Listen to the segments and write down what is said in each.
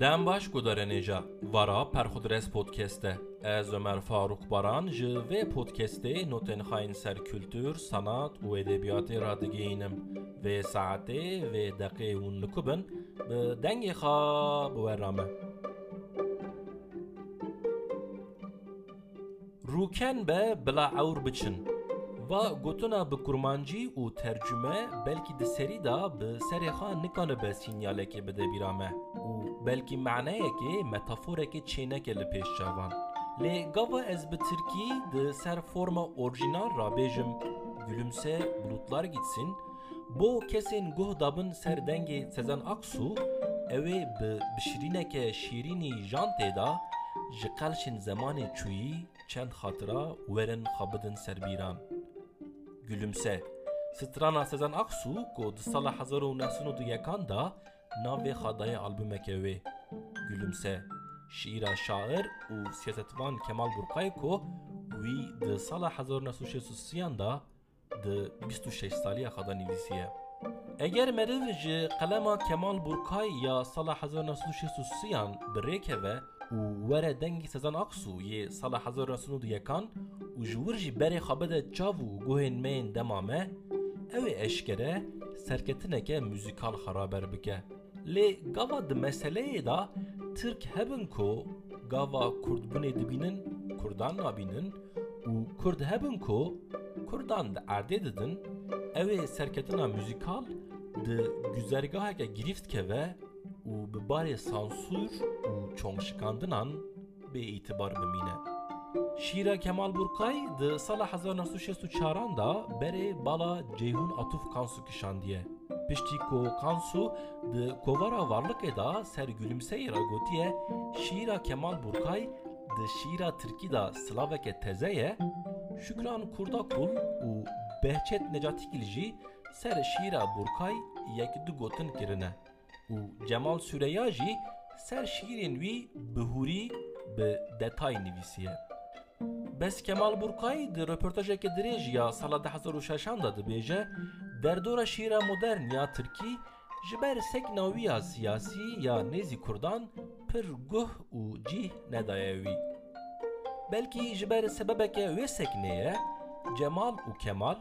Dem baş gudarenêja vara Perxudres podcast'e. Ez Ömer Faruk Baran ji vê xayên ser kültür, sanat û edebiyatê radigihînim. Vê saetê vê deqê hûn nikubin bi dengê xwe biwerame. Be bila ewr biçin. Va gotuna bi kurmancî û tercüme belkî di serî da bi serê xwe nikanibe sinyalekê bide bîra me û belkî meneyekê metaforekê çêneke li pêş çavan. Lê gava ez bi Tirkî di ser forma orijinal rabêjim gülümse bulutlar gitsin bo kesên guh dabin ser dengê Sezen Aksu ew ê bi bişirîneke şîrînî jan têda ji qelşên zemanê çûyî çend xatira werin xebidin serbîran. Gülümse. Strana Sezen Aksu ku di sala 1991 da navê xadayê albûmeke wê Gülümse. Şiîra şair û siyasetvan Kemal Burqay ku wî di sala 1963 da di 26 saliya xada nivîsiye. Eger meriv ji qelema Kemal Burkay ya sala 1963 birêkeve û were dengî Sezen Aksu yê sala 1991 û ji wir jî berê xwe bide çav û guhên me yên dema me, ew ê eşkere serketineke müzikal xeraber bike. Lê gava di meseleyê da Türk hebin ku gava Kurdbunê dibînin, Kurdan nabînin û Kurd hebin ku Kurdan di erdê didin, ew ê serketina müzikal di güzergaheke girîft keve û bi barê sansûr û çoңşikandinan bê îtibar bimîne. Şîra Kemal Burkay di sala 1964 da berê bala Ceyhun Atuf Kansu kişandiye. Piştî ku Kansu di kovara varlıkê da ser gülümseyê ra gotiye Şîra Kemal Burkay di şîra Tirkî da slaveke teze ye, Şükran Kurdakul û Behçet Necatigil jî ser şîra Burkay yek du gotin kirine û Cemal Süreya jî ser şîrên wî bihûrî bi detay nivîsiye. Bes Kemal Burkay di röportajeke dirêj ya sala 2006 da dibêje derdora şîra modern ya Tirkî ji ber sekna wî ya siyasî ya nêzî Kurdan pir guh û cih nedaye wî. Belkî ji ber sebebeke wê sekneye Cemal û Kemal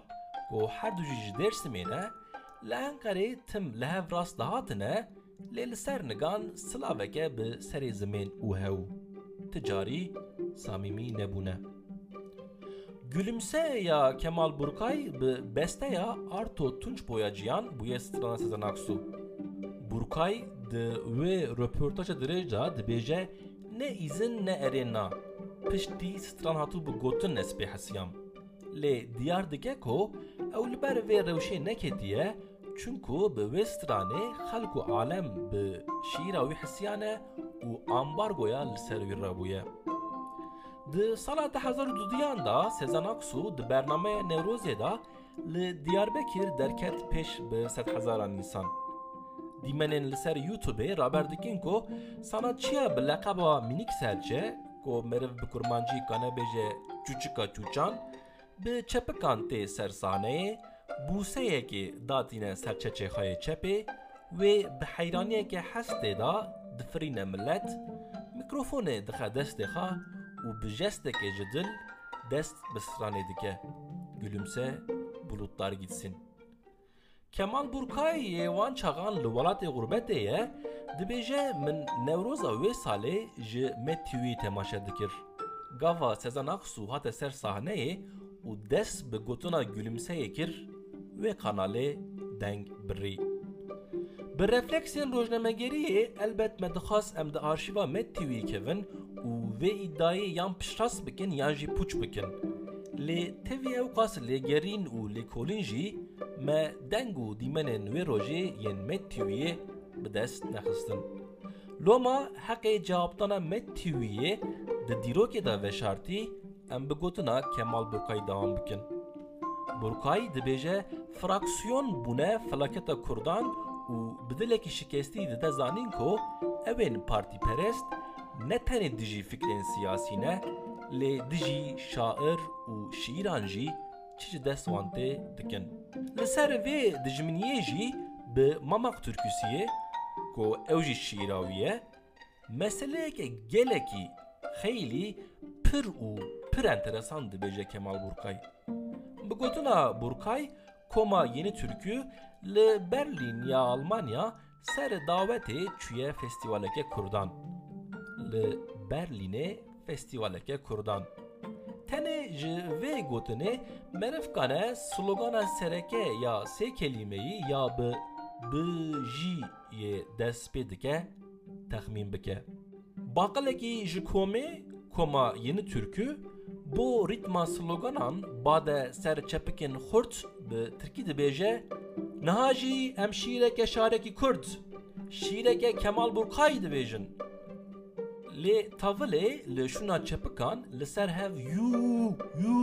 ku her du jî ji Dêrsimê ne li Enqerê tim li li ser nigan silaveke bi serê zimên û hew. Ticarî samîmî nebûne. Gülümse ya Kemal Burkay bi besteya Arto Tunç Boyacıyan bûye strana Sezen Aksu. Burkay di wê röportaja dirêja dibêje ne îzin ne erêna. Piştî stran hatû bi gotin pê hesiyam. Lê diyar dike ku ew li ber vê rewşê neketiye çunku bi wê stranê xelk û alem bi şîra wî hisiyane û ambargoya li ser wî rabûye. Di sala 2002 da Sezen Aksu di bernameya Newrozê da li Diyarbekir derket pêş bi sed hezaran insan. Dîmenên li ser YouTubeê raber dikin ku sanatçiya bi leqeba Minik Serçe ku meriv bi kurmancî kane bêje Çûçika Çûçan bi çepikan tê ser بوسەیەکی داتینە سەرچە چێخۆی چەپێ وێ بە حەیرانیەکە هەستێدا دفرینە ملەت میکرۆفۆنێ دخە دەستێخا و بژەستێکێ ji dil dest bi stranê dike gülümse bulutlar gitsin. Kemal Burkay Yevan Çağan li welatê gurbetê ye dibêje min Newroza wê salê ji me TVî temaşe dikir. Gava Sezan Aksu hate ser sahneyê û dest bi gotuna gülümseyê kir wê kanalê deng birî. Bi refleksiyên rojnamegeriyê elbet me dixwast em di arşîva Met TV kevin û vê îddiayê yan piştras bikin yan jî pûç bikin. Lê tevî ew qas lêgerîn û lêkolîn jî me deng û dîmenên wê rojê yên Met TV'yê bi dest nexistin. Loma heqê cewabdana Met TV'yê di dîrokê da veşartî em bi gotina Kemal Burkay devam bikin. Burkay dibêje fraksiyon bûne felaketa Kurdan û bi dilekî şikestî dide zanîn ku evên partîperest ne tenê dijî fikrên siyasî ne lê dijî şair û şîran jî çi ji dest wan tê dikin. Li ser vê dijminiyê jî bi Mamak Türküsiyê ku ew jî şîrawî ye meseleyeke gelekî xeylî pir û pir enteresan dibêje Kemal Burkay. Bi gotina Burkay, Koma Yeni Türkü li Berlin ya Almanya ser davetê çûye festîvaleke Kurdan. Li Berlînê festîvaleke Kurdan. Tenê ji vê gotinê merivkane slogana sereke ya sê kelimeyî ya bi bi jî yê dest pê dike texmîn bike. Baqilekî ji komê Koma Yeni Türkü bu ritma sloganan bade ser çepikên xurt bi Tirkî dibêje Niha jî em şîreke şarekî Kurd şîreke Kemal Burkay dibêjin. Lê tavilê li şûna çepikan li ser hev yû yû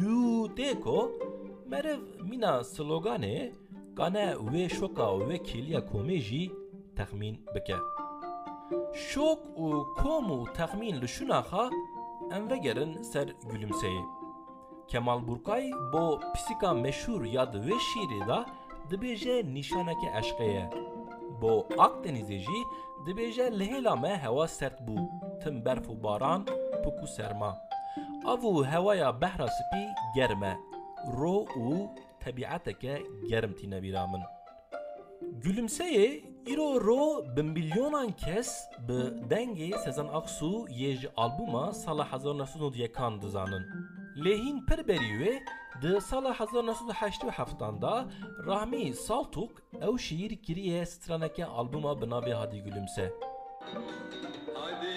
yû tê ku meriv mîna sloganê gane wê şoka wê kêliya komê jî texmîn bike. Şok û kom û texmîn li şûna xwe em vegerin ser gülümseyê. Kemal Burkay bo pisîka meşhûr ya di wê şîrê da dibêje nîşaneke eşqê ye. Bo Akdenizê jî dibêje lihêla me hewa sert bû, tim berf û baran, puk û serma. Av û hewaya behra ro û tebieteke germ tîne bîra. Gülümseyê îro ro bi milyonan kes bi dengê Sezen Aksu yê ji albûma sala 1991 dizanin. Lêhîn pir berî wê di sala 1987 da Rahmi Saltuk ew şîîr kiriye straneke albûma bi navê Hadi Gülümse. Hadi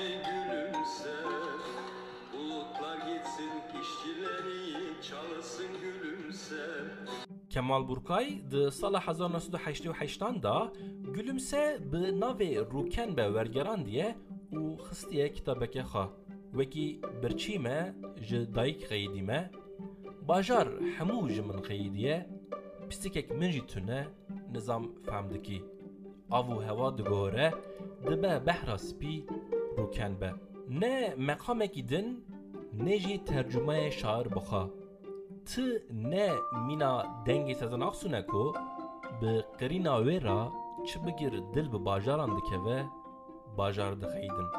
Kemal Burkay di sala 1988 da Gülümse bi navê Rûken be wergeran diye û xistiye kitabeke xwe. Wekî birçî me ji dayîk xeyîdî me, bajar hemû ji min xeyîdiye, pisîkek min nizam fehm dikî. Av û hewa digore dibe behra spî rûken be. Ne meqamekî din, ne jî tercümeyê şair bixwe. ته نه مینا دنگی سزناخ سونه کو به قرینا ویرا چه بگیر دل به باجاران دکه و باجار دخیدن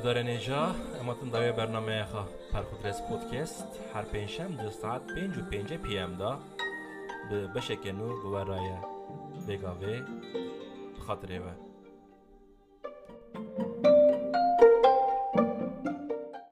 گزارن اینجا اما دوی برنامه خواه پرخودرس پودکست. هر پینشم دو ساعت پینج و پینج پی ام دا. به بشکنو بورای بگاوه. خاطره و.